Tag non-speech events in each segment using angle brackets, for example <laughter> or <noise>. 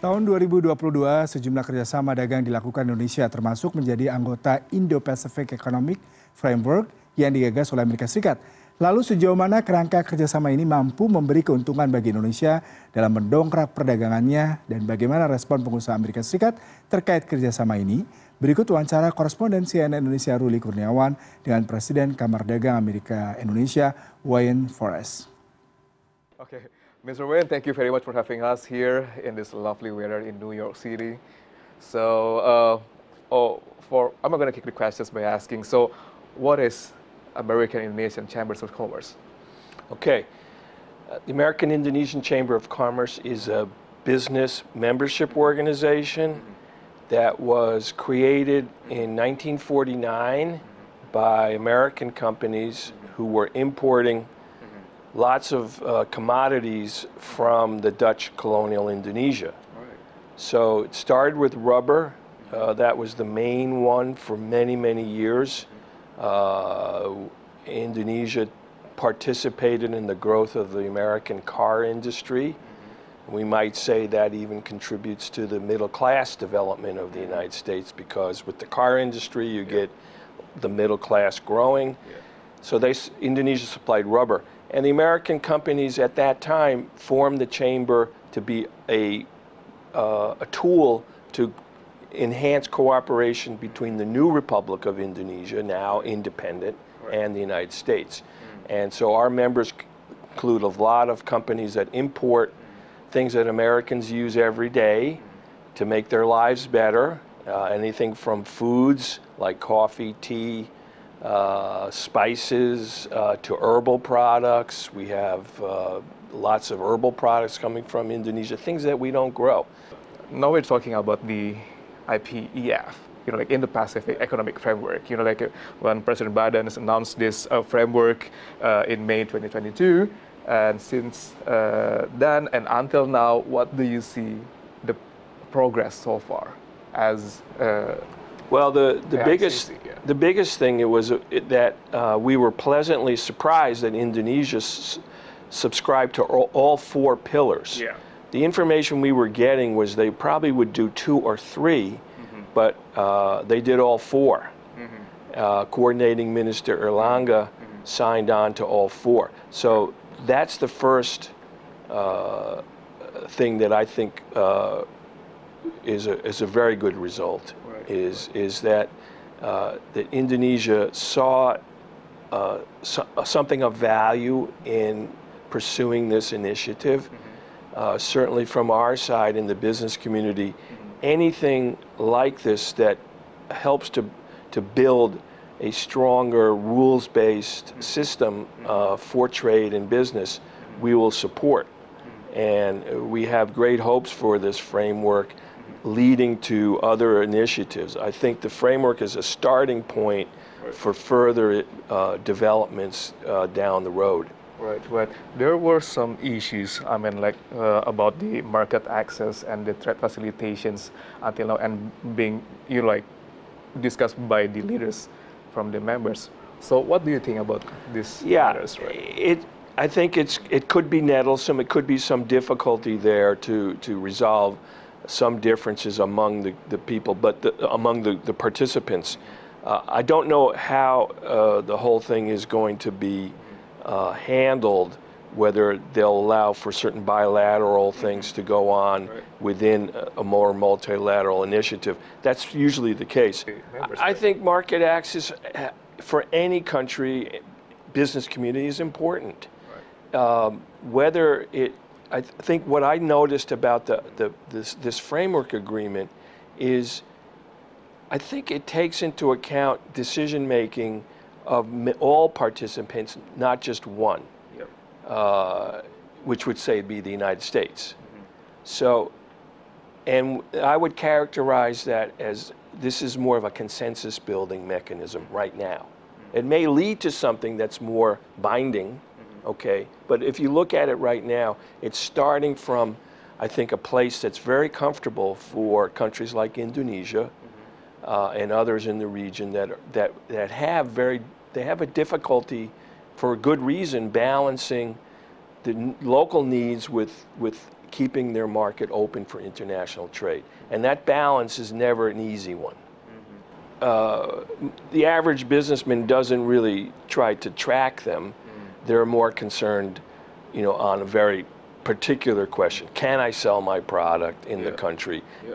Tahun 2022, sejumlah kerjasama dagang dilakukan Indonesia termasuk menjadi anggota Indo-Pacific Economic Framework yang digagas oleh Amerika Serikat. Lalu sejauh mana kerangka kerjasama ini mampu memberi keuntungan bagi Indonesia dalam mendongkrak perdagangannya dan bagaimana respon pengusaha Amerika Serikat terkait kerjasama ini? Berikut wawancara koresponden CNN Indonesia Ruli Kurniawan dengan Presiden Kamar Dagang Amerika Indonesia Wayne Forrest. Okay, Mr. Wayne, thank you very much for having us here in this lovely weather in New York City. So, uh, oh, for I'm going to kick the questions by asking. So, what is American Indonesian Chambers of Commerce? Okay. Uh, the American Indonesian Chamber of Commerce is a business membership organization that was created in 1949 by American companies who were importing. Lots of uh, commodities from the Dutch colonial Indonesia. Right. So it started with rubber. Uh, that was the main one for many, many years. Uh, Indonesia participated in the growth of the American car industry. We might say that even contributes to the middle class development of the United States because with the car industry, you yeah. get the middle class growing. Yeah. So they, Indonesia supplied rubber. And the American companies at that time formed the chamber to be a, uh, a tool to enhance cooperation between the new Republic of Indonesia, now independent, right. and the United States. Mm. And so our members include a lot of companies that import mm. things that Americans use every day mm. to make their lives better. Uh, anything from foods like coffee, tea, uh, spices, uh, to herbal products. We have uh, lots of herbal products coming from Indonesia, things that we don't grow. Now we're talking about the IPEF, you know, like Indo-Pacific Economic Framework. You know, like uh, when President Biden has announced this uh, framework uh, in May 2022, and since then and until now, what do you see the progress so far as? Uh, well, the, the biggest yeah. the biggest thing it was uh, it, that we were pleasantly surprised that Indonesia s- subscribed to all, all four pillars. Yeah the information we were getting was they probably would do two or 3 mm-hmm. but uh, they did all 4 mm-hmm. uh, coordinating Minister Airlangga mm-hmm. signed on to all four. So that's the first uh, thing that I think uh, is a is a very good result. Is is that uh, that Indonesia saw uh, so, something of value in pursuing this initiative. Mm-hmm. Uh, certainly from our side in the business community, anything like this that helps to, to build a stronger rules-based system uh, for trade and business, we will support. And we have great hopes for this framework leading to other initiatives. I think the framework is a starting point for further uh, developments uh, down the road. Right, right. There were some issues, I mean, like uh, about the market access and the trade facilitations until now, and being you know, like discussed by the leaders from the members. So, what do you think about this yeah, matters? Right? It, I think it's it could be nettlesome. It could be some difficulty there to to resolve some differences among the, the people, but the, among the, the participants. Uh, I don't know how uh, the whole thing is going to be uh, handled, whether they'll allow for certain bilateral things to go on right. within a more multilateral initiative. That's usually the case. I think market access uh, for any country, business community is important. Right. Um, whether it, I think what I noticed about the, the this, this framework agreement is I think it takes into account decision making of all participants, not just one, yep. uh, which would say be the United States. Mm-hmm. So, and I would characterize that as this is more of a consensus building mechanism right now. Mm-hmm. It may lead to something that's more binding. Okay, but if you look at it right now, it's starting from, I think, a place that's very comfortable for countries like Indonesia uh, and others in the region that, that, that have very, they have a difficulty for a good reason balancing the n- local needs with, with keeping their market open for international trade. And that balance is never an easy one. Uh, the average businessman doesn't really try to track them. They're more concerned, you know, on a very particular question. Can I sell my product in the country? Yeah.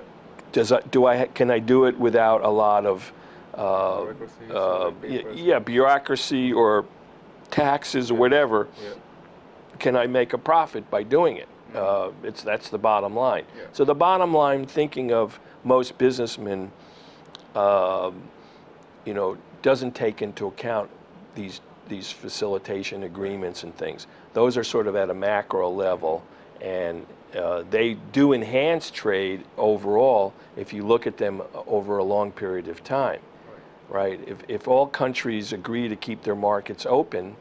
Does I, do I can I do it without a lot of uh, Bureaucracy, uh, yeah bureaucracy or taxes or whatever? Yeah. Can I make a profit by doing it? Uh, it's that's the bottom line. Mm-hmm. Yeah. So the bottom line, thinking of most businessmen, um, you know, doesn't take into account these these facilitation agreements and things. Those are sort of at a macro level, and uh, they do enhance trade overall if you look at them over a long period of time, right? If, if all countries agree to keep their markets open,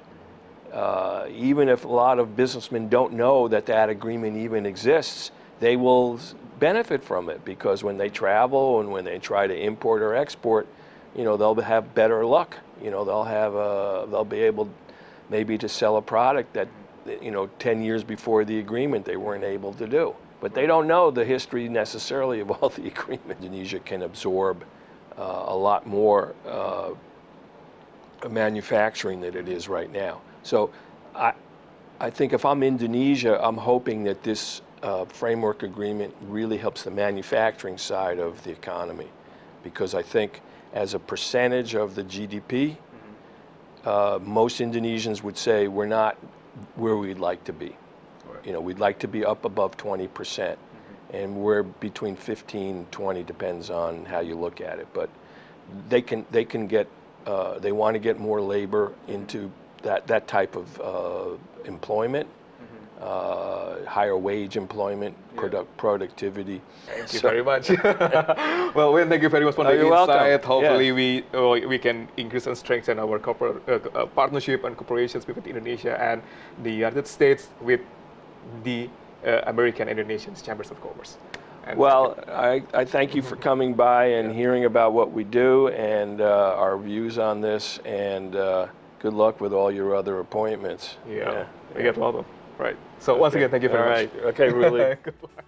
uh, even if a lot of businessmen don't know that that agreement even exists, they will benefit from it because when they travel and when they try to import or export, you know, they'll have better luck. You know, they'll have a, they'll be able maybe to sell a product that, you know, 10 years before the agreement they weren't able to do. But they don't know the history necessarily of all <laughs> the agreements. Indonesia can absorb uh, a lot more uh, manufacturing than it is right now. So I, I think if I'm Indonesia, I'm hoping that this uh, framework agreement really helps the manufacturing side of the economy because I think as a percentage of the GDP, uh, most Indonesians would say we're not where we'd like to be. You know, we'd like to be up above 20%. percent And we're between 15 and 20 depends on how you look at it. But they can they can get uh, they want to get more labor into that that type of uh, employment, uh, higher wage employment, product productivity. Thank you So- very much. <laughs> well, Wayne, thank you very much for Oh, the you're welcome. Hopefully, Yeah. we uh, we can increase and strengthen our corporate uh, uh, partnership and cooperations with Indonesia and the United States with the uh, American Indonesian Chambers of Commerce. And Well, I, I thank you for coming by and hearing about what we do and uh, our views on this. And uh, good luck with all your other appointments. yeah, you get welcome. Right. So once again, thank you very All much. right. Okay, really. <laughs> Goodbye.